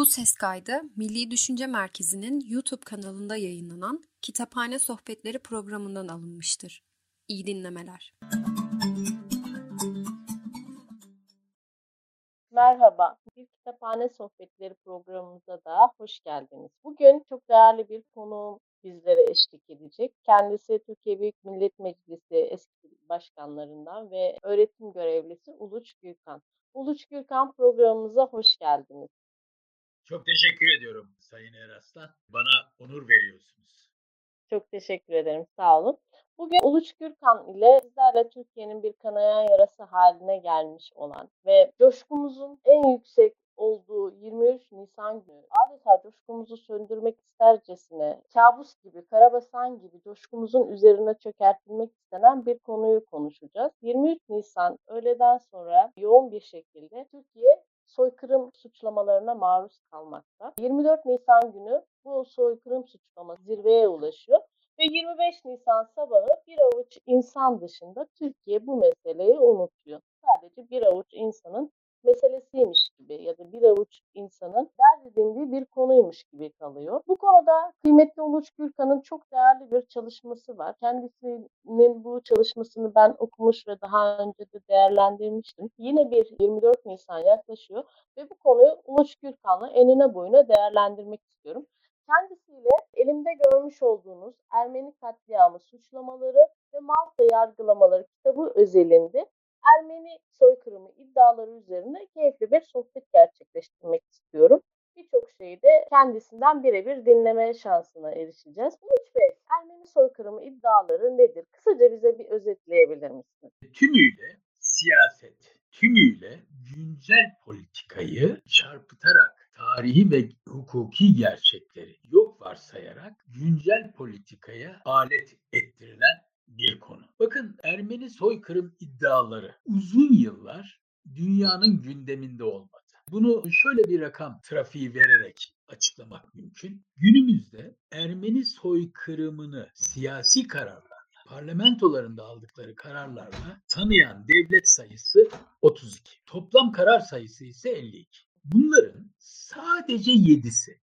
Bu ses kaydı Milli Düşünce Merkezi'nin YouTube kanalında yayınlanan Kitaphane Sohbetleri programından alınmıştır. İyi dinlemeler. Merhaba, bir Kitaphane Sohbetleri programımıza da hoş geldiniz. Bugün çok değerli bir konuğum bizlere eşlik edecek. Kendisi Türkiye Büyük Millet Meclisi eski başkanlarından ve öğretim görevlisi Uluç Gürkan. Uluç Gürkan programımıza hoş geldiniz. Çok teşekkür ediyorum Sayın Eraslan. Bana onur veriyorsunuz. Çok teşekkür ederim. Sağ olun. Bugün Uluç Gürkan ile sizlerle Türkiye'nin bir kanayan yarası haline gelmiş olan ve coşkumuzun en yüksek olduğu 23 Nisan günü adeta coşkumuzu söndürmek istercesine kabus gibi, karabasan gibi coşkumuzun üzerine çökertilmek istenen bir konuyu konuşacağız. 23 Nisan öğleden sonra yoğun bir şekilde Türkiye soykırım suçlamalarına maruz kalmakta. 24 Nisan günü bu soykırım suçlaması zirveye ulaşıyor ve 25 Nisan sabahı bir avuç insan dışında Türkiye bu meseleyi unutuyor. Sadece bir avuç insanın meselesiymiş gibi ya da bir avuç insanın dert edindiği bir konuymuş gibi kalıyor. Bu konuda kıymetli Uluç Gürkan'ın çok değerli bir çalışması var. Kendisinin bu çalışmasını ben okumuş ve daha önce de değerlendirmiştim. Yine bir 24 Nisan yaklaşıyor ve bu konuyu Uluç Gürkan'la enine boyuna değerlendirmek istiyorum. Kendisiyle elimde görmüş olduğunuz Ermeni katliamı suçlamaları ve Malta yargılamaları kitabı özelinde Ermeni soykırımı iddiaları üzerine keyifli bir sohbet gerçekleştirmek istiyorum. Birçok şeyi de kendisinden birebir dinleme şansına erişeceğiz. Uluç Bey, Ermeni soykırımı iddiaları nedir? Kısaca bize bir özetleyebilir misiniz? Tümüyle siyaset, tümüyle güncel politikayı çarpıtarak tarihi ve hukuki gerçekleri yok varsayarak güncel politikaya alet ettirilen bir konu. Bakın Ermeni soykırım iddiaları uzun yıllar dünyanın gündeminde olmadı. Bunu şöyle bir rakam trafiği vererek açıklamak mümkün. Günümüzde Ermeni soykırımını siyasi kararlarla, parlamentolarında aldıkları kararlarla tanıyan devlet sayısı 32. Toplam karar sayısı ise 52. Bunların sadece 7'si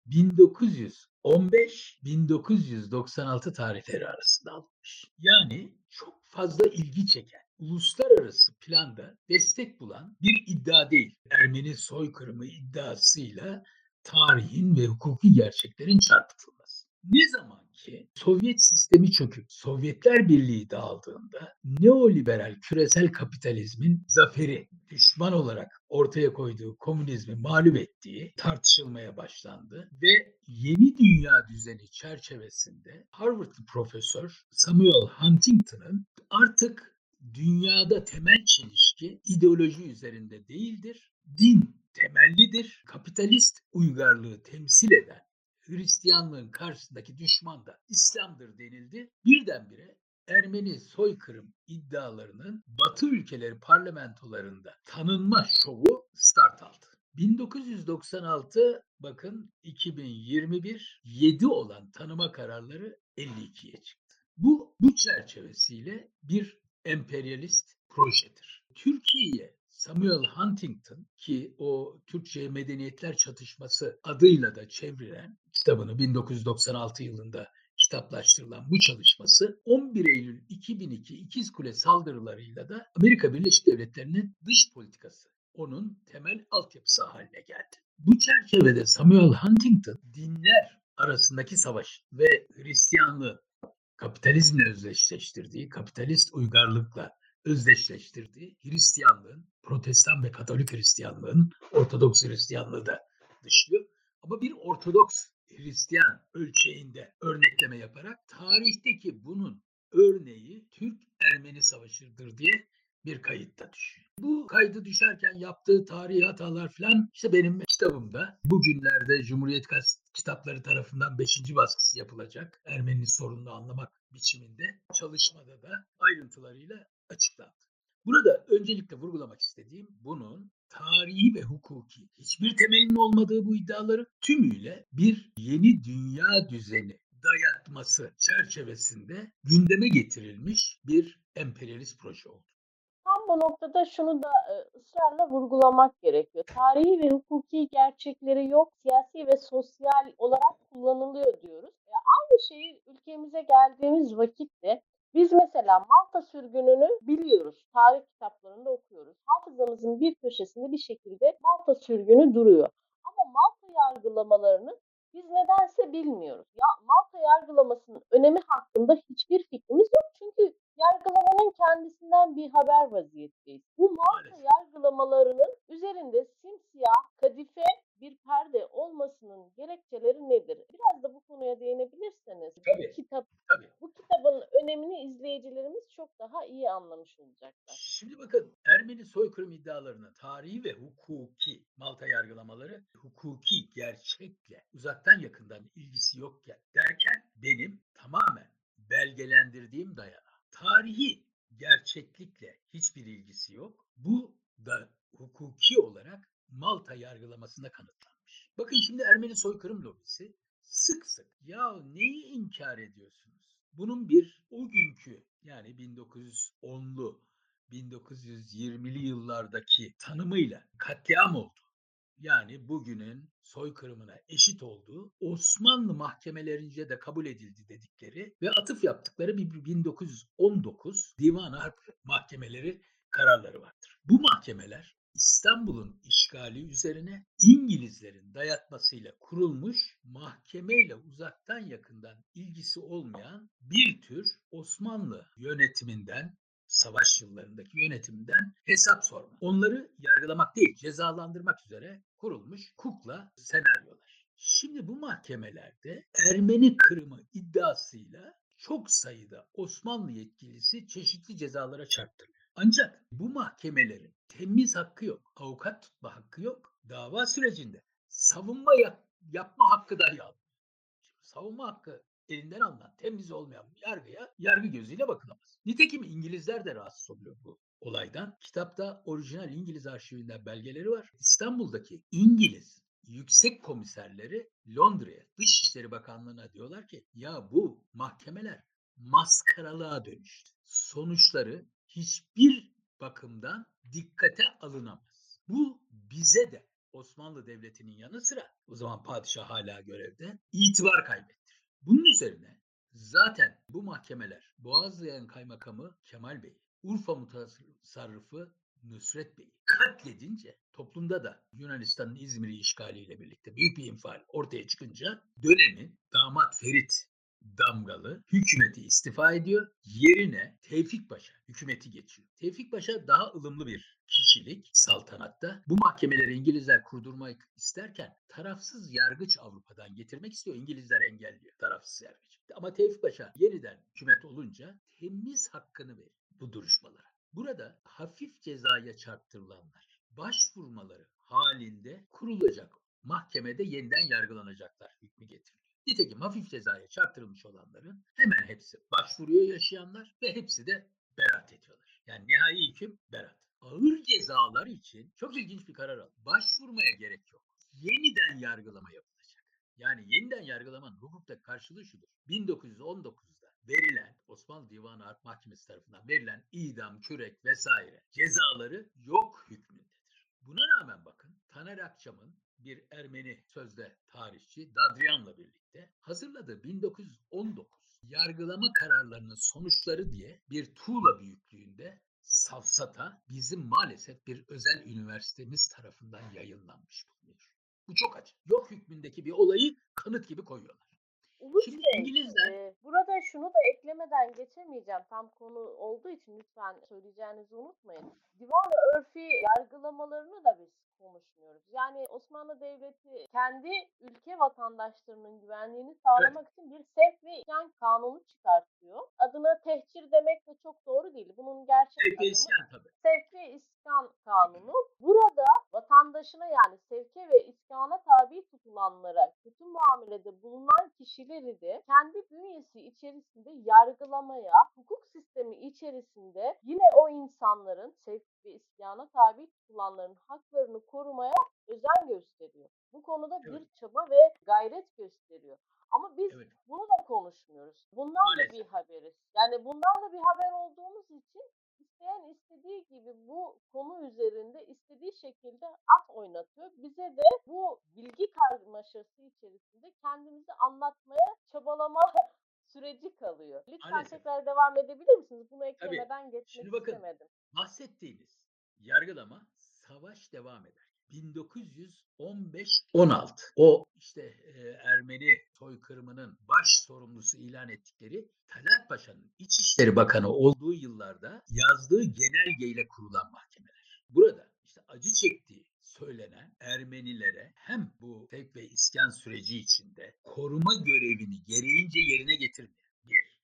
1915-1996 tarihleri arasında alınmış. Yani çok fazla ilgi çeken, uluslararası planda destek bulan bir iddia değil. Ermeni soykırımı iddiasıyla tarihin ve hukuki gerçeklerin çarpıtılması. Ne zaman ki Sovyet sistemi çöküp Sovyetler Birliği dağıldığında neoliberal küresel kapitalizmin zaferi düşman olarak ortaya koyduğu komünizmi mağlup ettiği tartışılmaya başlandı ve yeni dünya düzeni çerçevesinde Harvard'lı profesör Samuel Huntington'ın artık dünyada temel çelişki ideoloji üzerinde değildir, din temellidir, kapitalist uygarlığı temsil eden Hristiyanlığın karşısındaki düşman da İslam'dır denildi. Birdenbire Ermeni soykırım iddialarının Batı ülkeleri parlamentolarında tanınma şovu start aldı. 1996 bakın 2021 7 olan tanıma kararları 52'ye çıktı. Bu bu çerçevesiyle bir emperyalist projedir. Türkiye'ye Samuel Huntington ki o Türkçe Medeniyetler Çatışması adıyla da çevrilen kitabını 1996 yılında kitaplaştırılan bu çalışması 11 Eylül 2002 İkiz Kule saldırılarıyla da Amerika Birleşik Devletleri'nin dış politikası onun temel altyapısı haline geldi. Bu çerçevede Samuel Huntington dinler arasındaki savaş ve Hristiyanlığı kapitalizmle özdeşleştirdiği, kapitalist uygarlıkla özdeşleştirdiği Hristiyanlığın, Protestan ve Katolik Hristiyanlığın, Ortodoks Hristiyanlığı da dışlıyor. Ama bir Ortodoks Hristiyan ölçeğinde örnekleme yaparak tarihteki bunun örneği Türk-Ermeni Savaşı'dır diye bir kayıtta düşüyor. Bu kaydı düşerken yaptığı tarihi hatalar falan işte benim kitabımda bugünlerde Cumhuriyet kitapları tarafından 5. baskısı yapılacak Ermeni sorununu anlamak biçiminde çalışmada da ayrıntılarıyla açıklandı. Burada öncelikle vurgulamak istediğim bunun tarihi ve hukuki hiçbir temelinin olmadığı bu iddiaları tümüyle bir yeni dünya düzeni dayatması çerçevesinde gündeme getirilmiş bir emperyalist proje oldu. Tam bu noktada şunu da e, ısrarla vurgulamak gerekiyor. Tarihi ve hukuki gerçekleri yok, siyasi ve sosyal olarak kullanılıyor diyoruz. E, aynı şeyi ülkemize geldiğimiz vakitte biz mesela Malta sürgününü biliyoruz. Tarih kitaplarında okuyoruz. Hafızamızın bir köşesinde bir şekilde Malta sürgünü duruyor. Ama Malta yargılamalarını biz nedense bilmiyoruz. Ya Malta yargılamasının önemi hakkında hiçbir fikrimiz yok. Çünkü yargılamanın kendisinden bir haber vaziyetteyiz. Bu Malta Maalesef. yargılamalarının üzerinde simsiyah, kadife bir perde olmasının gerekçeleri nedir? Biraz da bu konuya değinebilirseniz Tabii. kitap Tabii. bu kitabın önemini izleyicilerimiz çok daha iyi anlamış olacaklar. Şimdi bakın Ermeni soykırım iddialarının tarihi ve hukuki Malta yargılamaları hukuki gerçekle uzaktan yakından ilgisi yokken derken benim tamamen belgelendirdiğim dayanağı tarihi gerçeklikle hiçbir ilgisi yok. Bu da hukuki olarak Malta yargılamasında kanıtlanmış. Bakın şimdi Ermeni soykırım lobisi sık sık ya neyi inkar ediyorsunuz? Bunun bir o günkü yani 1910'lu 1920'li yıllardaki tanımıyla katliam oldu. Yani bugünün soykırımına eşit olduğu Osmanlı mahkemelerince de kabul edildi dedikleri ve atıf yaptıkları bir 1919 Divan Harp mahkemeleri kararları vardır. Bu mahkemeler İstanbul'un işgali üzerine İngilizlerin dayatmasıyla kurulmuş mahkemeyle uzaktan yakından ilgisi olmayan bir tür Osmanlı yönetiminden savaş yıllarındaki yönetiminden hesap sorma. Onları yargılamak değil, cezalandırmak üzere kurulmuş kukla senaryolar. Şimdi bu mahkemelerde Ermeni kırımı iddiasıyla çok sayıda Osmanlı yetkilisi çeşitli cezalara çarptırılıyor. Ancak bu mahkemelerin temiz hakkı yok, avukat tutma hakkı yok. Dava sürecinde savunma yap- yapma hakkı dahi almıyor. Savunma hakkı elinden alınan temiz olmayan yargıya yargı gözüyle bakılamaz. Nitekim İngilizler de rahatsız oluyor bu olaydan. Kitapta orijinal İngiliz arşivinden belgeleri var. İstanbul'daki İngiliz yüksek komiserleri Londra'ya Dışişleri Bakanlığı'na diyorlar ki ya bu mahkemeler maskaralığa dönüştü. Sonuçları hiçbir bakımdan dikkate alınamaz. Bu bize de Osmanlı Devleti'nin yanı sıra o zaman padişah hala görevde itibar kaybettir. Bunun üzerine zaten bu mahkemeler Boğazlayan Kaymakamı Kemal Bey, Urfa Mutasarrıfı Nusret Bey'i katledince toplumda da Yunanistan'ın İzmir'i işgaliyle birlikte büyük bir infial ortaya çıkınca dönemin damat Ferit Damgalı hükümeti istifa ediyor. Yerine Tevfik Paşa hükümeti geçiyor. Tevfik Paşa daha ılımlı bir kişilik saltanatta. Bu mahkemeleri İngilizler kurdurmak isterken tarafsız yargıç Avrupa'dan getirmek istiyor. İngilizler engelliyor tarafsız yargıç. Ama Tevfik Paşa yeniden hükümet olunca temiz hakkını veriyor bu duruşmalara. Burada hafif cezaya çarptırılanlar başvurmaları halinde kurulacak mahkemede yeniden yargılanacaklar hükmü getiriliyor. Nitekim hafif cezaya çarptırılmış olanların hemen hepsi başvuruyor yaşayanlar ve hepsi de beraat ediyorlar. Yani nihai hüküm beraat. Ağır cezalar için çok ilginç bir karar aldı. Başvurmaya gerek yok. Yeniden yargılama yapılacak. Yani yeniden yargılamanın hukukta karşılığı şudur. 1919'da verilen Osmanlı Divanı Harp Mahkemesi tarafından verilen idam, kürek vesaire cezaları yok hükmündedir. Buna rağmen bakın Taner Akçam'ın bir Ermeni sözde tarihçi Dadrian'la birlikte hazırladığı 1919 yargılama kararlarının sonuçları diye bir tuğla büyüklüğünde safsata bizim maalesef bir özel üniversitemiz tarafından yayınlanmış bulunuyor. Bu çok acı. Yok hükmündeki bir olayı kanıt gibi koyuyorlar. Uluç Şimdi Bey, İngilizler e, burada şunu da eklemeden geçemeyeceğim. Tam konu olduğu için lütfen söyleyeceğinizi unutmayın. Divan-ı Örfi yargılamalarını da biz konuşmuyoruz. Yani Osmanlı Devleti kendi ülke vatandaşlarının güvenliğini sağlamak için bir sevk ve isyan kanunu çıkartıyor. Adına tehcir demek de çok doğru değil. Bunun gerçek sevk adımı isyan tabii. sevk ve iskan kanunu. Burada vatandaşına yani sevke ve iskana tabi tutulanlara kötü muamelede bulunan kişileri de kendi bünyesi içerisinde yargılamaya, hukuk sistemi içerisinde yine o insanların sevk ve iskana tabi tutulanların haklarını korumaya özen gösteriyor. Bu konuda Evet. bir çaba ve gayret gösteriyor. Ama biz Evet. bunu da konuşmuyoruz. Bundan Maalesef. da bir haberiz. Yani bundan da bir haber olduğumuz için isteyen istediği gibi bu konu üzerinde istediği şekilde at oynatıyor. Bize de bu bilgi karmaşası içerisinde kendimizi anlatmaya çabalama süreci kalıyor. Lütfen Maalesef. tekrar devam edebilir misiniz? Bunu eklemeden geçmek Şimdi bakın. istemedim. Bahsettiğiniz yargılama savaş devam eder. 1915-16 o işte e, Ermeni soykırımının baş sorumlusu ilan ettikleri Talat Paşa'nın İçişleri Bakanı olduğu yıllarda yazdığı genelgeyle kurulan mahkemeler. Burada işte acı çektiği söylenen Ermenilere hem bu sevk ve iskan süreci içinde koruma görevini gereğince yerine getirmeyen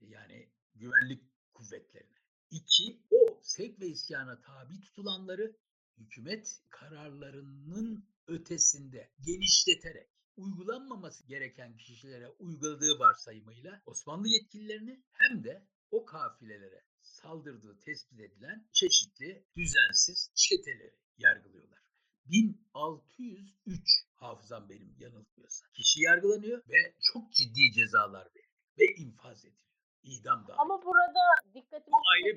bir yani güvenlik kuvvetlerine. İki, o sevk ve isyana tabi tutulanları hükümet kararlarının ötesinde genişleterek uygulanmaması gereken kişilere uyguladığı varsayımıyla Osmanlı yetkililerini hem de o kafilelere saldırdığı tespit edilen çeşitli düzensiz çeteleri yargılıyorlar. 1603 hafızam benim yanıltmıyorsa kişi yargılanıyor ve çok ciddi cezalar veriliyor ve infaz ediliyor. İdam dahil. Ama burada dikkatimizi Bu ayrı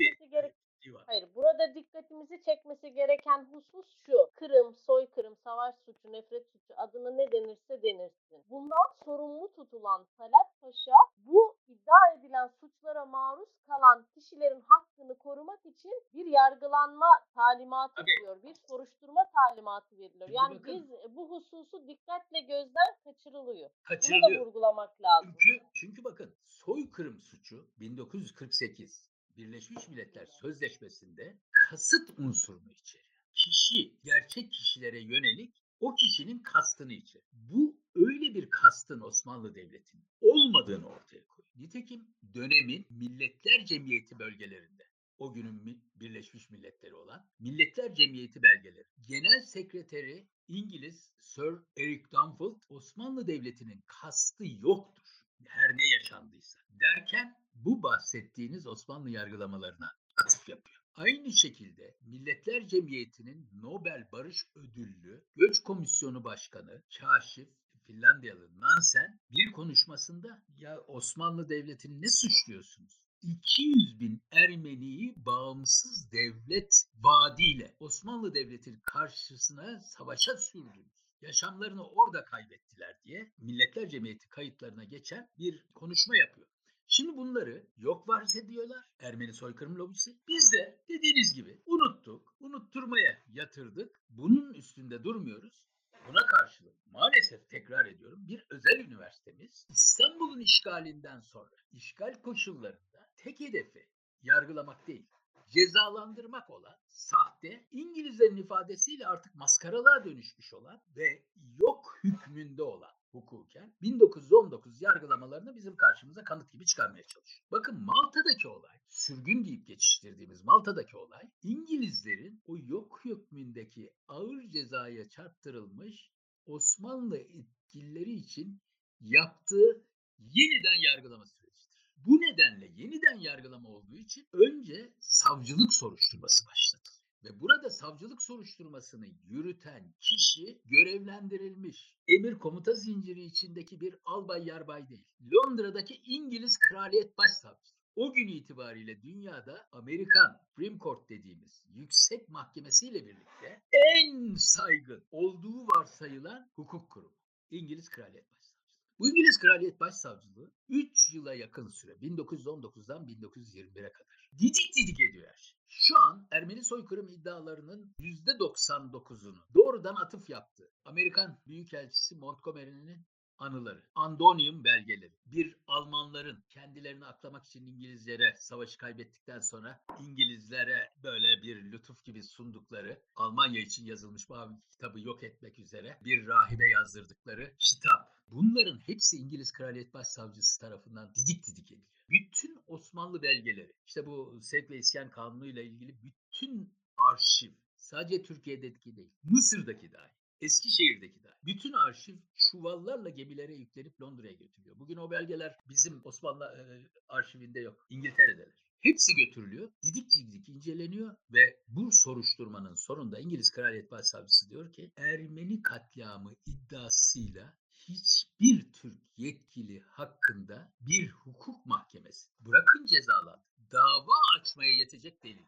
gerek divan. Hayır, burada dikkatimizi çekmesi gereken husus şu. Kırım, soykırım, savaş suçu, nefret suçu adını ne denirse denirsin. Bundan sorumlu tutulan Talat Paşa bu iddia edilen suçlara maruz kalan kişilerin hakkını korumak için bir yargılanma talimatı Tabii. veriyor. Bir soruşturma talimatı veriliyor. Yani bakın. biz bu hususu dikkatle gözden kaçırılıyor. Bunu da Kaçırılıyor. vurgulamak lazım. Çünkü, çünkü bakın soykırım suçu 1948 Birleşmiş Milletler Sözleşmesi'nde kasıt unsurunu içeriyor. Kişi gerçek kişilere yönelik o kişinin kastını içerir. Bu öyle bir kastın Osmanlı Devleti'nin olmadığını ortaya koyuyor. Nitekim dönemin Milletler Cemiyeti bölgelerinde o günün Mi- Birleşmiş Milletleri olan Milletler Cemiyeti belgeleri. Genel sekreteri İngiliz Sir Eric Dunfield Osmanlı Devleti'nin kastı yoktur. Her ne yaşandıysa derken bu bahsettiğiniz Osmanlı yargılamalarına atıf yapıyor. Aynı şekilde Milletler Cemiyeti'nin Nobel Barış Ödüllü Göç Komisyonu Başkanı Kaşif Finlandiyalı Nansen bir konuşmasında ya Osmanlı Devleti'ni ne suçluyorsunuz? 200 bin Ermeniyi bağımsız devlet vaadiyle Osmanlı Devleti'nin karşısına savaşa sürdünüz. Yaşamlarını orada kaybettiler diye Milletler Cemiyeti kayıtlarına geçen bir konuşma yapıyor. Şimdi bunları yok varsa ediyorlar Ermeni soykırım lobisi. Biz de dediğiniz gibi unuttuk, unutturmaya yatırdık. Bunun üstünde durmuyoruz. Buna karşılık maalesef tekrar ediyorum bir özel üniversitemiz İstanbul'un işgalinden sonra işgal koşullarında tek hedefi yargılamak değil cezalandırmak olan sahte İngilizlerin ifadesiyle artık maskaralığa dönüşmüş olan ve yok hükmünde olan hukuken 1919 yargılamalarını bizim karşımıza kanıt gibi çıkarmaya çalışıyor. Bakın Malta'daki olay, sürgün deyip geçiştirdiğimiz Malta'daki olay, İngilizlerin o yok hükmündeki ağır cezaya çarptırılmış Osmanlı yetkilileri için yaptığı yeniden yargılama sürecidir. Bu nedenle yeniden yargılama olduğu için önce savcılık soruşturması başlatılır. Ve burada savcılık soruşturmasını yürüten kişi görevlendirilmiş. Emir komuta zinciri içindeki bir albay yarbay değil. Londra'daki İngiliz Kraliyet Başsavcısı. O gün itibariyle dünyada Amerikan Supreme Court dediğimiz yüksek mahkemesiyle birlikte en saygın olduğu varsayılan hukuk kurumu. İngiliz Kraliyet Başsavcılığı. Bu İngiliz Kraliyet Başsavcılığı 3 yıla yakın süre 1919'dan 1921'e kadar didik didik ediyor şey. Şu an Ermeni soykırım iddialarının %99'unu doğrudan atıf yaptı. Amerikan Büyükelçisi Montgomery'nin anıları, Andonium belgeleri, bir Almanların kendilerini aklamak için İngilizlere savaşı kaybettikten sonra İngilizlere böyle bir lütuf gibi sundukları Almanya için yazılmış mavi kitabı yok etmek üzere bir rahibe yazdırdıkları kitap. Bunların hepsi İngiliz Kraliyet Başsavcısı tarafından didik didik ediliyor. Bütün Osmanlı belgeleri, işte bu sevk ve isyan kanunu ile ilgili bütün arşiv, sadece Türkiye'deki değil, Mısır'daki dahi, Eskişehir'deki dahi, bütün arşiv çuvallarla gemilere yüklenip Londra'ya götürülüyor. Bugün o belgeler bizim Osmanlı e, arşivinde yok, İngiltere'deler. Hepsi götürülüyor, didik didik inceleniyor ve bu soruşturmanın sonunda İngiliz Kraliyet Başsavcısı diyor ki Ermeni katliamı iddiasıyla hiçbir Türk yetkili hakkında bir hukuk mahkemesi bırakın cezalandır. Dava açmaya yetecek delil.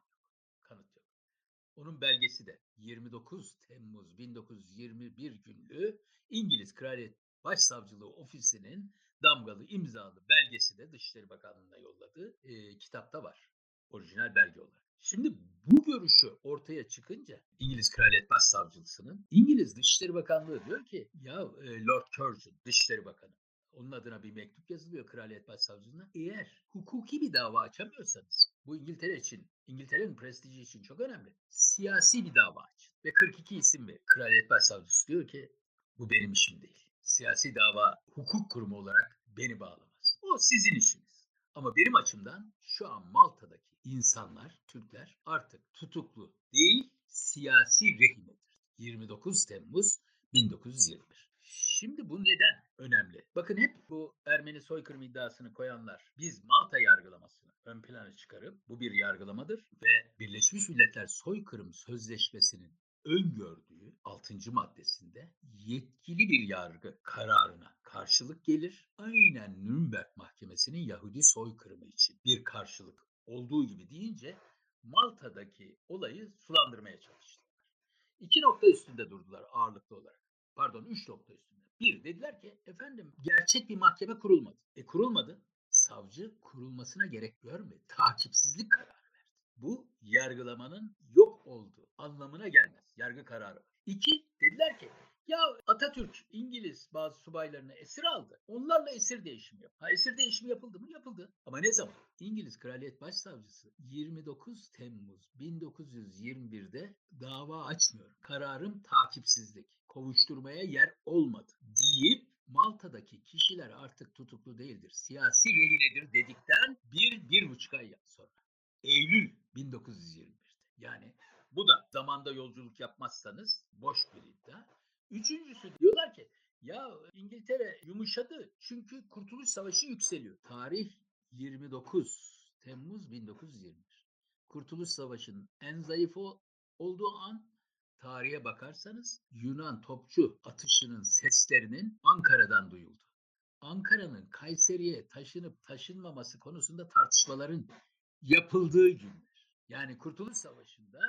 Kanıt yok. Onun belgesi de 29 Temmuz 1921 günlü İngiliz Kraliyet Başsavcılığı Ofisi'nin damgalı imzalı belgesi de Dışişleri Bakanlığı'na yolladığı e, kitapta var. Orijinal belge olarak. Şimdi bu görüşü ortaya çıkınca İngiliz Kraliyet Başsavcılığı'nın İngiliz Dışişleri Bakanlığı diyor ki ya e, Lord Curzon Dışişleri Bakanı onun adına bir mektup yazılıyor Kraliyet Başsavcılığına. Eğer hukuki bir dava açamıyorsanız bu İngiltere için, İngiltere'nin prestiji için çok önemli. Siyasi bir dava açın. Ve 42 isim ve Kraliyet Başsavcısı diyor ki bu benim işim değil. Siyasi dava hukuk kurumu olarak beni bağlamaz. O sizin işiniz. Ama benim açımdan şu an Malta'daki insanlar, Türkler artık tutuklu değil, siyasi rehinedir. 29 Temmuz 1921. Şimdi bu neden önemli? Bakın hep bu Ermeni soykırım iddiasını koyanlar biz Malta yargılamasını ön plana çıkarıp bu bir yargılamadır ve Birleşmiş Milletler Soykırım Sözleşmesi'nin öngördüğü 6. maddesinde yetkili bir yargı kararına karşılık gelir. Aynen Nürnberg Mahkemesi'nin Yahudi soykırımı için bir karşılık olduğu gibi deyince Malta'daki olayı sulandırmaya çalıştılar. İki nokta üstünde durdular ağırlıklı olarak. Pardon üç nokta üstünde. Bir dediler ki efendim gerçek bir mahkeme kurulmadı. E kurulmadı. Savcı kurulmasına gerek görmedi. Takipsizlik kararı verdi. Bu yargılamanın yok olduğu anlamına gelmez. Yargı kararı var. İki dediler ki ya Atatürk İngiliz bazı subaylarını esir aldı. Onlarla esir değişimi yap. Ha esir değişimi yapıldı mı? Yapıldı. Ama ne zaman? İngiliz Kraliyet Başsavcısı 29 Temmuz 1921'de dava açmıyor. Kararım takipsizlik. Kovuşturmaya yer olmadı deyip Malta'daki kişiler artık tutuklu değildir. Siyasi rehinedir dedikten bir, bir buçuk ay sonra. Eylül 1921'de. Yani bu da zamanda yolculuk yapmazsanız boş bir iddia. Üçüncüsü diyorlar ki ya İngiltere yumuşadı çünkü Kurtuluş Savaşı yükseliyor. Tarih 29 Temmuz 1921. Kurtuluş Savaşı'nın en zayıf olduğu an tarihe bakarsanız Yunan topçu atışının seslerinin Ankara'dan duyuldu. Ankara'nın Kayseri'ye taşınıp taşınmaması konusunda tartışmaların yapıldığı günler. Yani Kurtuluş Savaşı'nda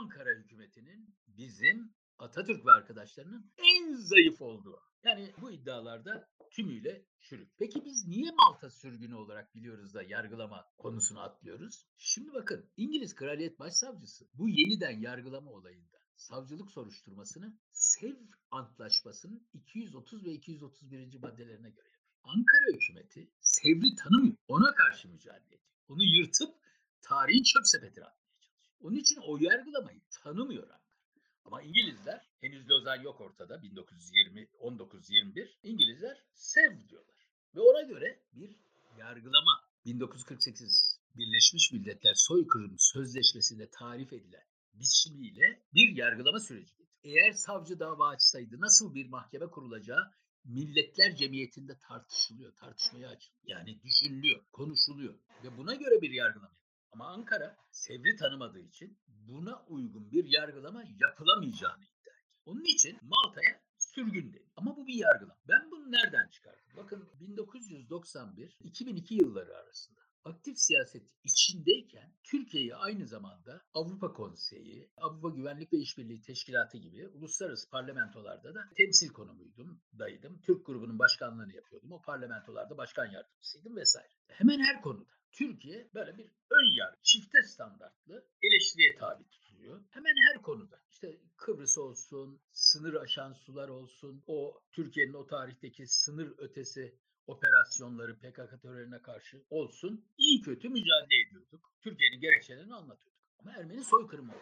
Ankara hükümetinin bizim Atatürk ve arkadaşlarının en zayıf olduğu. Yani bu iddialarda tümüyle çürük. Peki biz niye Malta sürgünü olarak biliyoruz da yargılama konusunu atlıyoruz? Şimdi bakın İngiliz Kraliyet Başsavcısı bu yeniden yargılama olayında savcılık soruşturmasını Sevr Antlaşması'nın 230 ve 231. maddelerine göre yapıyor. Ankara hükümeti Sevr'i tanımıyor. Ona karşı mücadele ediyor. Onu yırtıp tarihin çöp sepetine atmaya çalışıyor. Onun için o yargılamayı tanımıyor Ankara. Ama İngilizler henüz Lozan yok ortada 1920 1921 İngilizler Sev diyorlar. Ve ona göre bir yargılama 1948 Birleşmiş Milletler Soykırım Sözleşmesi'nde tarif edilen biçimiyle bir yargılama süreci. Eğer savcı dava açsaydı nasıl bir mahkeme kurulacağı Milletler Cemiyeti'nde tartışılıyor, tartışmaya açılıyor. Yani düşünülüyor, konuşuluyor ve buna göre bir yargılama. Ama Ankara Sevr'i tanımadığı için buna uygun bir yargılama yapılamayacağını iddia ediyor. Onun için Malta'ya sürgün dedi. Ama bu bir yargılama. Ben bunu nereden çıkardım? Bakın 1991-2002 yılları arasında aktif siyaset içindeyken Türkiye'yi aynı zamanda Avrupa Konseyi, Avrupa Güvenlik ve İşbirliği Teşkilatı gibi uluslararası parlamentolarda da temsil konumuydum, daydım. Türk grubunun başkanlığını yapıyordum. O parlamentolarda başkan yardımcısıydım vesaire. Hemen her konuda Türkiye böyle bir ön yargı, çifte standartlı eleştiriye tabi tutuluyor. Hemen her konuda. İşte Kıbrıs olsun, sınır aşan sular olsun, o Türkiye'nin o tarihteki sınır ötesi operasyonları PKK terörüne karşı olsun iyi kötü mücadele ediyorduk. Türkiye'nin gerekçelerini anlatıyorduk. Ama Ermeni soykırımı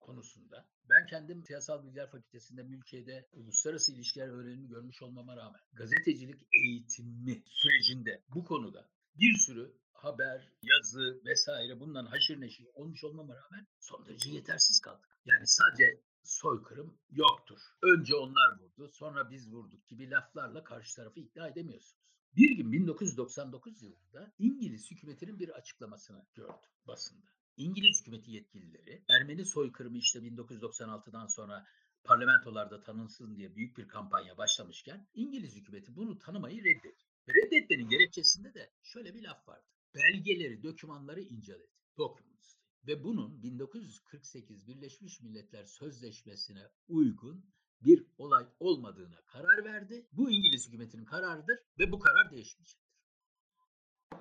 konusunda ben kendim Siyasal Bilgiler Fakültesi'nde mülkiyede uluslararası ilişkiler öğrenimi görmüş olmama rağmen gazetecilik eğitimi sürecinde bu konuda bir sürü haber, yazı vesaire bundan haşır neşir olmuş olmama rağmen son derece yetersiz kaldık. Yani sadece soykırım yoktur. Önce onlar vurdu, sonra biz vurduk gibi laflarla karşı tarafı ikna edemiyorsunuz. Bir gün 1999 yılında İngiliz hükümetinin bir açıklamasını gördüm basında. İngiliz hükümeti yetkilileri Ermeni soykırımı işte 1996'dan sonra parlamentolarda tanınsın diye büyük bir kampanya başlamışken İngiliz hükümeti bunu tanımayı reddediyor. Reddetmenin gerekçesinde de şöyle bir laf vardı. Belgeleri, dokümanları inceledi. Documents. ve bunun 1948 Birleşmiş Milletler Sözleşmesi'ne uygun bir olay olmadığına karar verdi. Bu İngiliz hükümetinin kararıdır ve bu karar değişmeyecektir.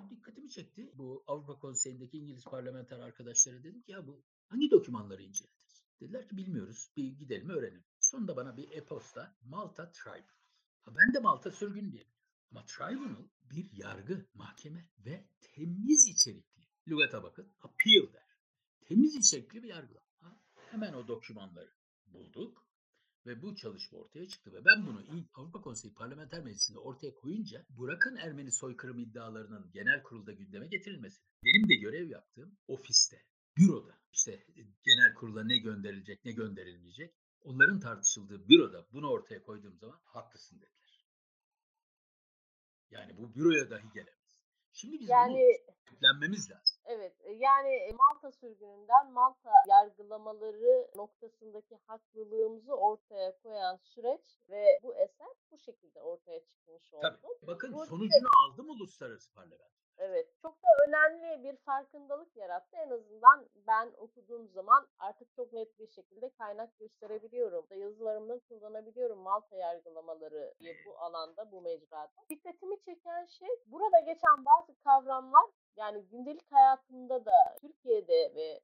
Dikkatimi çekti. Bu Avrupa Konseyi'ndeki İngiliz parlamenter arkadaşlara dedim ki ya bu hangi dokümanları incelediniz? Dediler ki bilmiyoruz. Bir gidelim öğrenelim. Sonunda bana bir e-posta Malta Tribunal. Ben de Malta sürgün diye Ama Tribunal bir yargı, mahkeme ve temiz içerikli. Lügata bakın. Appeal der. Temiz içerikli bir yargılama. Hemen o dokümanları bulduk ve bu çalışma ortaya çıktı ve ben bunu ilk Avrupa Konseyi Parlamenter Meclisi'nde ortaya koyunca bırakın Ermeni soykırım iddialarının genel kurulda gündeme getirilmesini benim de görev yaptığım ofiste, büroda işte e, genel kurula ne gönderilecek ne gönderilmeyecek onların tartışıldığı büroda bunu ortaya koyduğum zaman haklısın dediler. Yani bu büroya dahi gelemez. Şimdi biz Yani bunu lazım. Evet, e, yani e, Malta sürgününden Malta yargılamaları noktasındaki haklılığımızı ortaya koyan süreç ve bu eser bu şekilde ortaya çıkmış oldu. Tabii. Bakın Bu sonucunu aldım uluslararası parlament. Evet, çok da önemli bir farkındalık yarattı. En azından ben okuduğum zaman artık çok net bir şekilde kaynak gösterebiliyorum. Yazılarımda kullanabiliyorum Malta yargılamaları diye bu alanda, bu mecrada. Dikkatimi çeken şey burada geçen bazı kavramlar yani gündelik hayatımda da Türkiye'de ve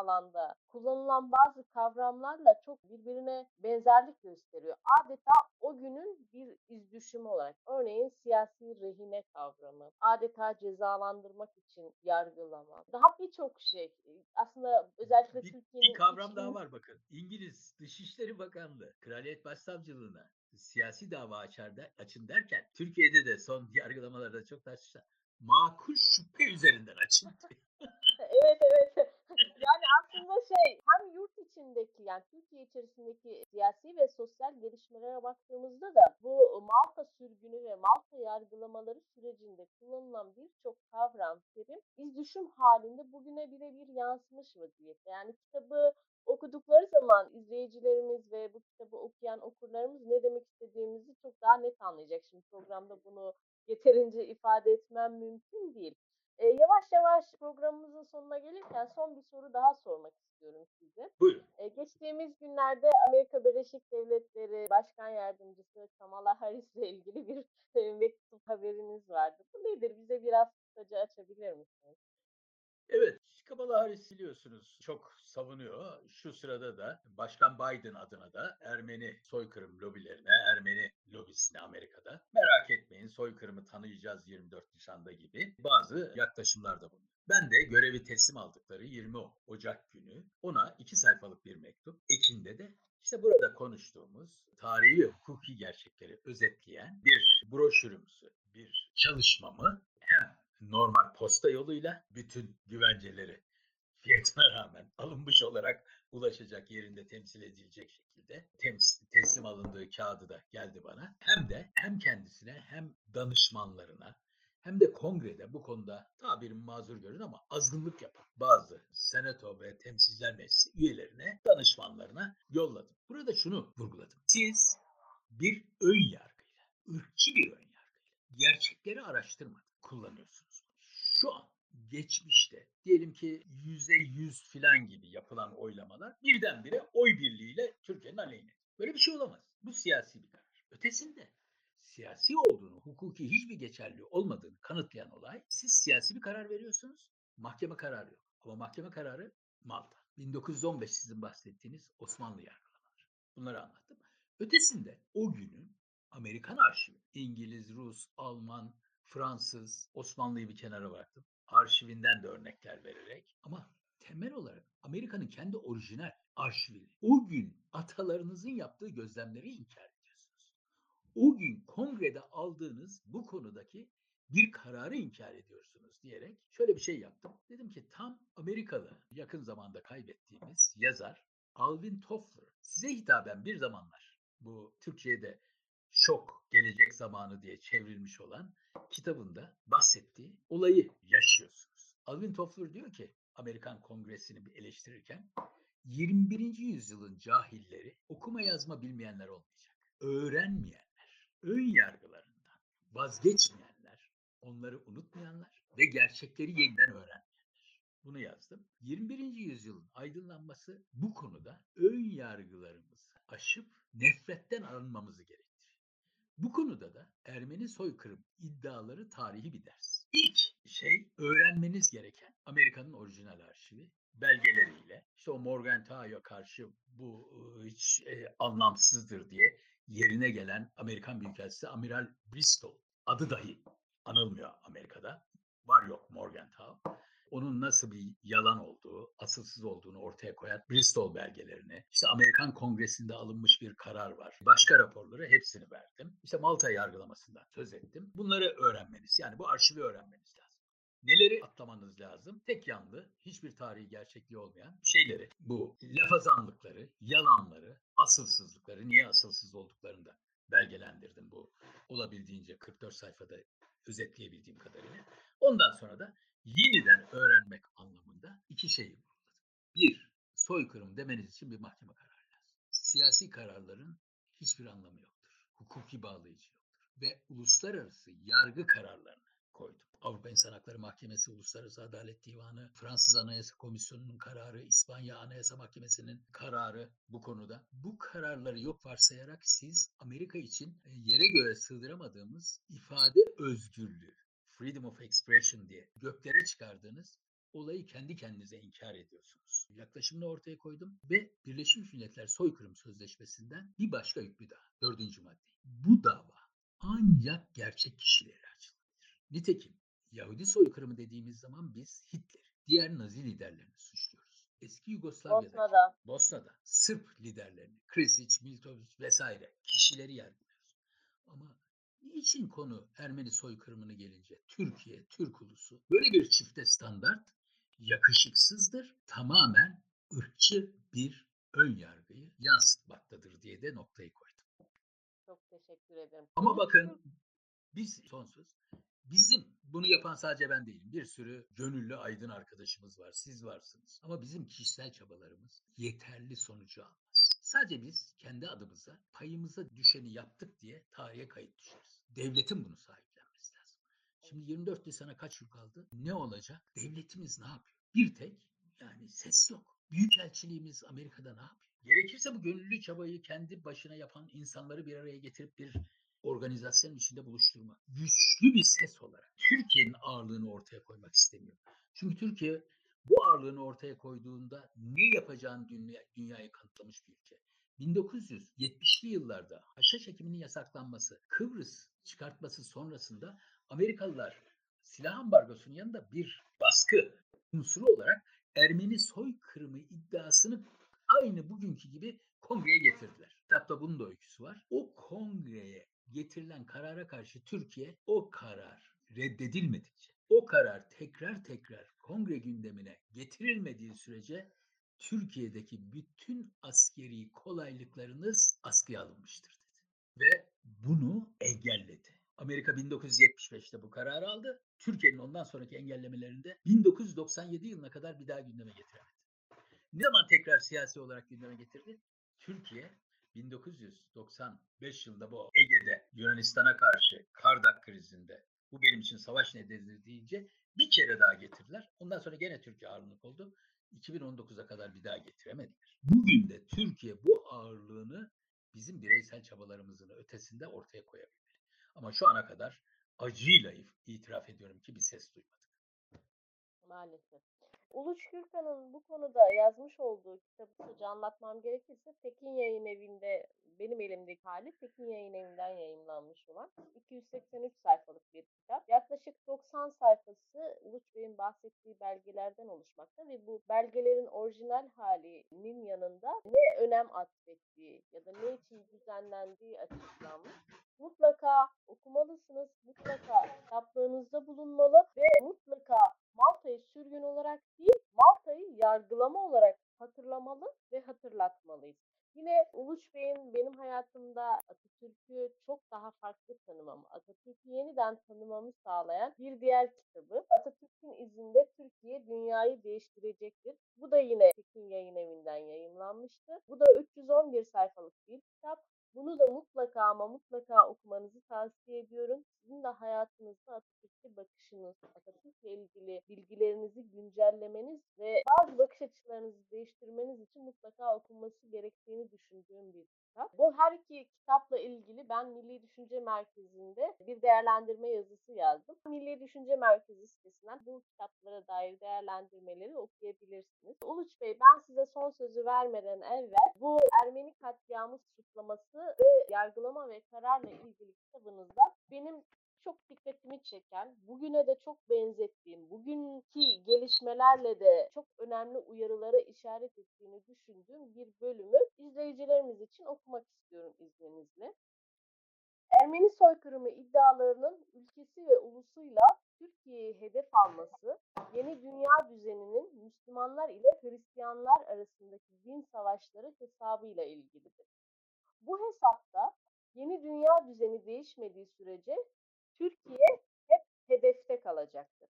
alanda kullanılan bazı kavramlarla çok birbirine benzerlik gösteriyor. Adeta o günün bir izdüşümü olarak. Örneğin siyasi rehine kavramı, adeta cezalandırmak için yargılama. Daha birçok şey. Aslında özellikle Bir, Türkiye'nin bir kavram iç- daha var bakın. İngiliz Dışişleri Bakanlığı Kraliyet Başsavcılığına siyasi dava açar der, açın derken Türkiye'de de son yargılamalarda çok tartıştılar. Makul şüphe üzerinden açın. Evet evet. Aslında şey hem yurt içindeki yani Türkiye içerisindeki siyasi ve sosyal gelişmelere baktığımızda da bu Malta sürgünü ve Malta yargılamaları sürecinde kullanılan birçok kavram, terim iz düşüm halinde bugüne birebir yansımış vaziyette. Yani kitabı okudukları zaman izleyicilerimiz ve bu kitabı okuyan okurlarımız ne demek istediğimizi çok daha net anlayacak. Şimdi programda bunu yeterince ifade etmem mümkün değil. E, yavaş yavaş programımızın sonuna gelirken son bir soru daha sormak istiyorum size. Buyurun. E, geçtiğimiz günlerde Amerika Birleşik Devletleri Başkan Yardımcısı Kamala Harris ile ilgili bir e, mektup haberiniz vardı. Bu nedir? Bize biraz kısaca açabilir misiniz? Evet, Kamala Harris biliyorsunuz çok savunuyor. Şu sırada da Başkan Biden adına da Ermeni soykırım lobilerine, Ermeni lobisine Amerika'da merak etmeyin soykırımı tanıyacağız 24 Nisan'da gibi bazı yaklaşımlar da bulunuyor. Ben de görevi teslim aldıkları 20 Ocak günü ona iki sayfalık bir mektup, ekinde de işte burada konuştuğumuz tarihi hukuki gerçekleri özetleyen bir broşürümüzü, bir çalışmamı hem normal posta yoluyla bütün güvenceleri fiyatına rağmen alınmış olarak ulaşacak yerinde temsil edilecek şekilde teslim alındığı kağıdı da geldi bana. Hem de hem kendisine hem danışmanlarına hem de kongrede bu konuda tabirimi mazur görün ama azgınlık yapan bazı senato ve temsilciler meclisi üyelerine, danışmanlarına yolladım. Burada şunu vurguladım. Siz bir ön yargıyla, ırkçı bir ön yargıyla gerçekleri araştırmadan kullanıyorsunuz. Şu an geçmişte diyelim ki yüzde yüz filan gibi yapılan oylamalar birdenbire oy birliğiyle Türkiye'nin aleyhine. Böyle bir şey olamaz. Bu siyasi bir karar. Ötesinde siyasi olduğunu, hukuki hiçbir geçerli olmadığını kanıtlayan olay siz siyasi bir karar veriyorsunuz. Mahkeme kararı yok. Ama mahkeme kararı Malta. 1915 sizin bahsettiğiniz Osmanlı yargılamaları. Bunları anlattım. Ötesinde o günün Amerikan arşivi, İngiliz, Rus, Alman, Fransız, Osmanlı'yı bir kenara bıraktım. Arşivinden de örnekler vererek ama temel olarak Amerika'nın kendi orijinal arşivini, o gün atalarınızın yaptığı gözlemleri inkar ediyorsunuz. O gün kongrede aldığınız bu konudaki bir kararı inkar ediyorsunuz diyerek şöyle bir şey yaptım. Dedim ki tam Amerikalı yakın zamanda kaybettiğimiz yazar Alvin Toffler size hitaben bir zamanlar bu Türkiye'de şok gelecek zamanı diye çevrilmiş olan kitabında bahsettiği olayı yaşıyorsunuz. Alvin Toffler diyor ki Amerikan Kongresi'ni eleştirirken 21. yüzyılın cahilleri okuma yazma bilmeyenler olmayacak. Öğrenmeyenler, ön yargılarından vazgeçmeyenler, onları unutmayanlar ve gerçekleri yeniden öğrenmeyenler. Bunu yazdım. 21. yüzyılın aydınlanması bu konuda ön yargılarımızı aşıp nefretten arınmamızı gerektirir. Bu konuda da Ermeni soykırım iddiaları tarihi bir ders. İlk şey öğrenmeniz gereken Amerika'nın orijinal arşivi belgeleriyle işte o Morgenthau'a karşı bu hiç e, anlamsızdır diye yerine gelen Amerikan Büyükelçisi Amiral Bristol adı dahi anılmıyor Amerika'da. Var yok Morgenthau onun nasıl bir yalan olduğu, asılsız olduğunu ortaya koyan Bristol belgelerini, işte Amerikan Kongresi'nde alınmış bir karar var. Başka raporları hepsini verdim. İşte Malta yargılamasından söz ettim. Bunları öğrenmeniz, yani bu arşivi öğrenmeniz lazım. Neleri atlamanız lazım? Tek yanlı, hiçbir tarihi gerçekliği olmayan şeyleri. Bu lafazanlıkları, yalanları, asılsızlıkları, niye asılsız olduklarını da belgelendirdim bu olabildiğince 44 sayfada özetleyebildiğim kadarıyla. Ondan sonra da yeniden öğrenmek anlamında iki şeyi vurguladım. Bir, soykırım demeniz için bir mahkeme kararı lazım. Siyasi kararların hiçbir anlamı yoktur. Hukuki bağlayıcı yoktur. Ve uluslararası yargı kararlarını koydum. Avrupa İnsan Hakları Mahkemesi, Uluslararası Adalet Divanı, Fransız Anayasa Komisyonu'nun kararı, İspanya Anayasa Mahkemesi'nin kararı bu konuda. Bu kararları yok varsayarak siz Amerika için e, yere göre sığdıramadığımız ifade özgürlüğü, freedom of expression diye göklere çıkardığınız olayı kendi kendinize inkar ediyorsunuz. Yaklaşımını ortaya koydum ve Birleşmiş Milletler Soykırım Sözleşmesi'nden bir başka hükmü daha. Dördüncü madde. Bu dava ancak gerçek kişilere açılabilir. Nitekim Yahudi soykırımı dediğimiz zaman biz Hitler, diğer Nazi liderlerini suçluyoruz. Eski Yugoslavya'da, Bosna'da. Bosna'da Sırp liderlerini, Krisic, Miltovic vesaire kişileri yargılıyoruz. Ama niçin konu Ermeni soykırımını gelince Türkiye, Türk ulusu böyle bir çifte standart yakışıksızdır, tamamen ırkçı bir ön yargıyı yansıtmaktadır diye de noktayı koydum. Çok teşekkür ederim. Ama bakın biz sonsuz bizim bunu yapan sadece ben değilim. Bir sürü gönüllü aydın arkadaşımız var. Siz varsınız. Ama bizim kişisel çabalarımız yeterli sonucu almaz. Sadece biz kendi adımıza payımıza düşeni yaptık diye tarihe kayıt düşeriz. Devletin bunu sahiplenmesi lazım. Şimdi 24 Nisan'a kaç gün kaldı? Ne olacak? Devletimiz ne yapıyor? Bir tek yani ses yok. Büyükelçiliğimiz Amerika'da ne yapıyor? Gerekirse bu gönüllü çabayı kendi başına yapan insanları bir araya getirip bir organizasyonun içinde buluşturma. Güçlü bir ses olarak Türkiye'nin ağırlığını ortaya koymak istemiyor. Çünkü Türkiye bu ağırlığını ortaya koyduğunda ne yapacağını dünya, dünyaya kanıtlamış bir ülke. 1970'li yıllarda haşhaş ekiminin yasaklanması, Kıbrıs çıkartması sonrasında Amerikalılar silah ambargosunun yanında bir baskı unsuru olarak Ermeni soykırımı iddiasını aynı bugünkü gibi kongreye getirdiler. Kitapta bunun da öyküsü var. O kongreye getirilen karara karşı Türkiye o karar reddedilmedikçe, o karar tekrar tekrar kongre gündemine getirilmediği sürece Türkiye'deki bütün askeri kolaylıklarınız askıya alınmıştır dedi. Ve bunu engelledi. Amerika 1975'te bu kararı aldı. Türkiye'nin ondan sonraki engellemelerinde 1997 yılına kadar bir daha gündeme getiremedi. Ne zaman tekrar siyasi olarak gündeme getirdi? Türkiye 1995 yılında bu Ege'de Yunanistan'a karşı Kardak krizinde bu benim için savaş nedenidir deyince bir kere daha getirdiler. Ondan sonra gene Türkiye ağırlık oldu. 2019'a kadar bir daha getiremediler. Bugün de Türkiye bu ağırlığını bizim bireysel çabalarımızın ötesinde ortaya koyabilmeli. Ama şu ana kadar acıyla itiraf ediyorum ki bir ses duymadık. Maalesef. Uluç Gürkan'ın bu konuda yazmış olduğu kitabı kısaca anlatmam gerekirse Tekin Yayın Evi'nde benim elimdeki hali Tekin Yayın Evi'nden yayınlanmış olan 283 sayfalık bir kitap. Yaklaşık 90 sayfası Uluç Bey'in bahsettiği belgelerden oluşmakta ve bu belgelerin orijinal halinin yanında ne önem atfettiği ya da ne için düzenlendiği açıklanmış. Mutlaka okumalısınız, mutlaka kitaplarınızda bulunmalı ve mutlaka Malta'yı sürgün olarak değil, Malta'yı yargılama olarak hatırlamalı ve hatırlatmalıyız. Yine Uluç Bey'in benim hayatımda Atatürk'ü çok daha farklı tanımamı, Atatürk'ü tanımamı sağlayan bir diğer kitabı. Atatürk'ün izinde Türkiye dünyayı değiştirecektir. Bu da yine Tekin Yayın Evi'nden yayınlanmıştı. Bu da 311 sayfalık bir kitap. Bunu da mutlaka ama mutlaka okumanızı tavsiye ediyorum. Sizin de hayatınızda Atatürk'e bakışınız, Atatürk'le ilgili bilgilerinizi güncellemeniz ve bazı bakış açılarınızı değiştirmeniz için mutlaka okunması gerektiğini düşündüğüm bir kitap. Bu her iki kitapla ilgili ben Milli Düşünce Merkezi'nde bir değerlendirme yazısı yazdım. Milli Düşünce Merkezi sitesinden bu kitaplara dair değerlendirmeleri okuyabilirsiniz. Uluç Bey ben size son sözü vermeden evvel bu Ermeni katliamı suçlaması ve yargılama ve kararla ilgili kitabınızda benim çok dikkatimi çeken, bugüne de çok benzettiğim, bugünkü gelişmelerle de çok önemli uyarılara işaret ettiğini düşündüğüm bir bölümü izleyicilerimiz için okumak istiyorum izninizle. Ermeni soykırımı iddialarının ülkesi ve ulusuyla Türkiye'yi hedef alması, yeni dünya düzeninin Müslümanlar ile Hristiyanlar arasındaki din savaşları hesabıyla ilgilidir. Bu hesapta yeni dünya düzeni değişmediği sürece Türkiye hep hedefte kalacaktır.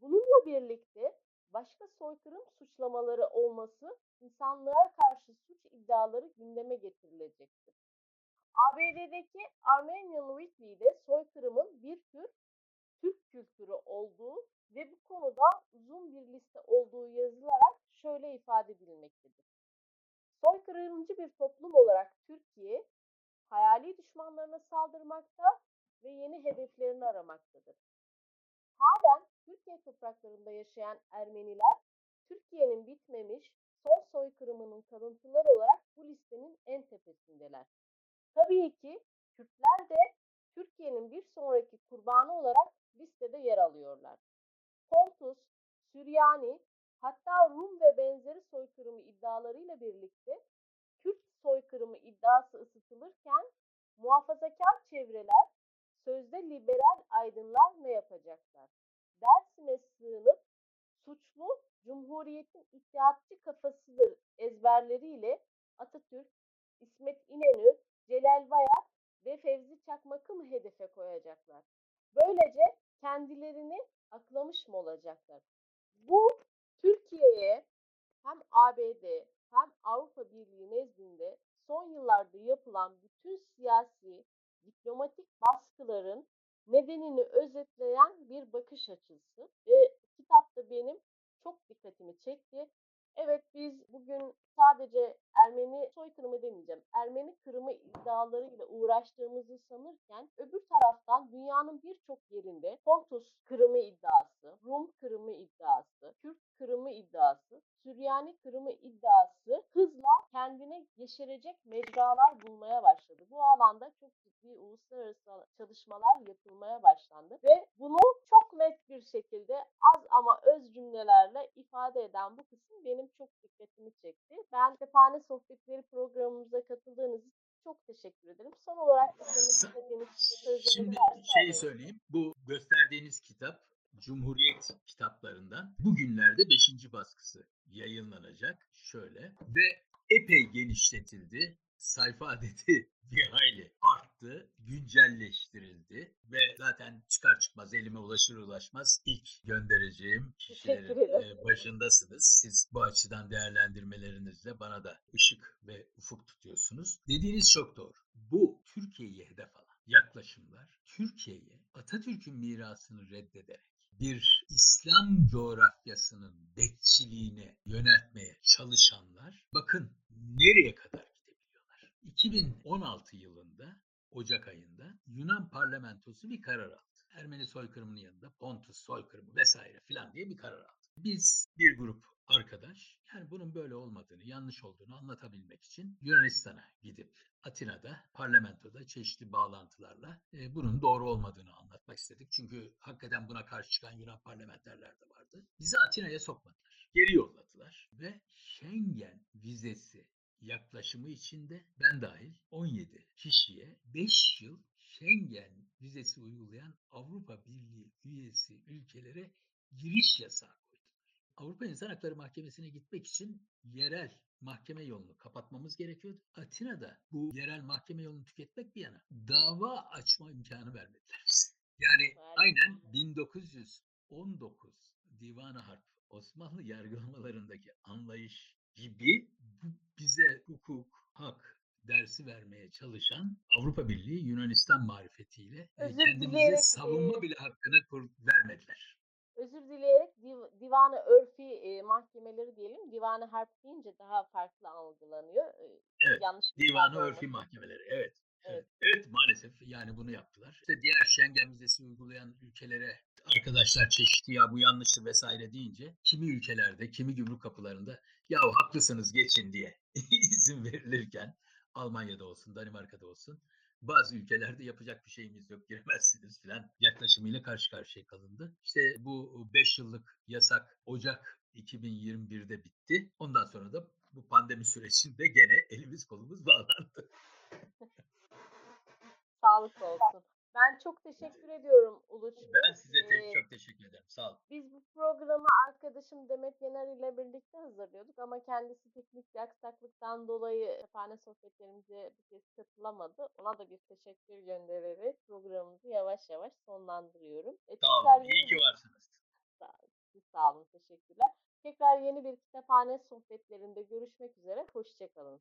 Bununla birlikte başka soykırım suçlamaları olması insanlığa karşı suç iddiaları gündeme getirilecektir. ABD'deki Armenian Weekly'de soykırımın bir tür Türk kültürü olduğu ve bu konuda uzun bir liste olduğu yazılarak şöyle ifade edilmektedir. Soykırımcı bir toplum olarak Türkiye, hayali düşmanlarına saldırmakta ve yeni hedeflerini aramaktadır. Halen Türkiye topraklarında yaşayan Ermeniler, Türkiye'nin bitmemiş son soykırımının kalıntıları olarak bu listenin en tepesindeler. Tabii ki Kürtler de Türkiye'nin bir sonraki kurbanı olarak listede yer alıyorlar. Pontus, Süryani, hatta Rum ve benzeri soykırımı iddialarıyla birlikte Kürt soykırımı iddiası ısıtılırken muhafazakar çevreler, sözde liberal aydınlar ne yapacaklar? Dersim'e sığınıp suçlu Cumhuriyet'in ittihatçı kafasıdır ezberleriyle Atatürk, İsmet İnönü, Celal Bayar ve Fevzi Çakmak'ı mı hedefe koyacaklar? Böylece kendilerini aklamış mı olacaklar? Bu Türkiye'ye hem ABD hem Avrupa Birliği nezdinde son yıllarda yapılan bütün siyasi, diplomatik baskıların nedenini özetleyen bir bakış açısı ve kitapta benim çok dikkatimi çekti. Evet biz bugün sadece Ermeni soykırımı demeyeceğim. Ermeni kırımı iddialarıyla uğraştığımızı sanırken öbür taraftan dünyanın birçok yerinde Pontus kırımı iddiası, Rum kırımı iddiası, Kürt kırımı iddiası, Süryani kırımı iddiası hızla kendine yeşerecek mecralar bulmaya başladı. Bu alanda çok ciddi uluslararası çalışmalar yapılmaya başlandı ve bunu çok net bir şekilde az ama öz cümlelerle ifade eden bu kısım benim çok dikkatimi çekti. Ben Tephane Sohbetleri programımıza katıldığınız için çok teşekkür ederim. Son olarak Şimdi şeyi söyleyeyim. Bu gösterdiğiniz kitap Cumhuriyet kitaplarından bugünlerde 5. baskısı yayınlanacak. Şöyle ve epey genişletildi. Sayfa adeti bir hayli arttı, güncelleştirildi ve zaten çıkar çıkmaz elime ulaşır ulaşmaz ilk göndereceğim kişilerin başındasınız. Siz bu açıdan değerlendirmelerinizle bana da ışık ve ufuk tutuyorsunuz. Dediğiniz çok doğru. Bu Türkiye'yi hedef alan yaklaşımlar Türkiye'ye Atatürk'ün mirasını reddederek bir İslam coğrafyasının bekçiliğine yöneltmeye çalışanlar bakın nereye kadar gidebiliyorlar. 2016 yılında Ocak ayında Yunan parlamentosu bir karar aldı. Ermeni soykırımının yanında Pontus soykırımı vesaire filan diye bir karar aldı. Biz bir grup arkadaş yani bunun böyle olmadığını, yanlış olduğunu anlatabilmek için Yunanistan'a gidip Atina'da, parlamentoda çeşitli bağlantılarla e, bunun doğru olmadığını anlatmak istedik. Çünkü hakikaten buna karşı çıkan Yunan parlamenterler de vardı. Bizi Atina'ya sokmadılar. Geri yolladılar ve Schengen vizesi yaklaşımı içinde ben dahil 17 kişiye 5 yıl Schengen vizesi uygulayan Avrupa Birliği üyesi ülkelere giriş yasağı Avrupa İnsan Hakları Mahkemesi'ne gitmek için yerel mahkeme yolunu kapatmamız gerekiyordu. Atina'da bu yerel mahkeme yolunu tüketmek bir yana dava açma imkanı vermediler bize. Yani aynen 1919 Divan-ı Harp Osmanlı yargılamalarındaki anlayış gibi bize hukuk, hak, dersi vermeye çalışan Avrupa Birliği Yunanistan marifetiyle Özür kendimize dileyerek, savunma bile hakkını vermediler. Özür dileyerek div- divanı örfi e, mahkemeleri diyelim. Divanı harp deyince daha farklı algılanıyor. E, Evet. yanlış bir Divanı örfi mahkemeleri. Evet. Evet. Evet. evet maalesef yani bunu yaptılar. İşte diğer Schengen vizesi uygulayan ülkelere arkadaşlar çeşitli ya bu yanlıştır vesaire deyince kimi ülkelerde, kimi gümrük kapılarında ya haklısınız geçin diye izin verilirken Almanya'da olsun, Danimarka'da olsun bazı ülkelerde yapacak bir şeyimiz yok giremezsiniz filan yaklaşımıyla karşı karşıya kalındı. İşte bu 5 yıllık yasak Ocak 2021'de bitti. Ondan sonra da bu pandemi sürecinde gene elimiz kolumuz bağlandı. Sağlık olsun. Ben çok teşekkür ediyorum Uluç. Ben size te- Ee, çok teşekkür ederim. Sağ olun. Biz bu programı arkadaşım Demet Yener ile birlikte hazırlıyorduk ama kendisi teknik bir aksaklıktan dolayı kütüphane sohbetlerimize bu kez katılamadı. Ona da bir teşekkür göndererek programımızı yavaş yavaş sonlandırıyorum. E, Sağ olun. İyi ki bir- varsınız. Siz sağ olun, teşekkürler. Tekrar yeni bir kütüphane sohbetlerinde görüşmek üzere. Hoşçakalın.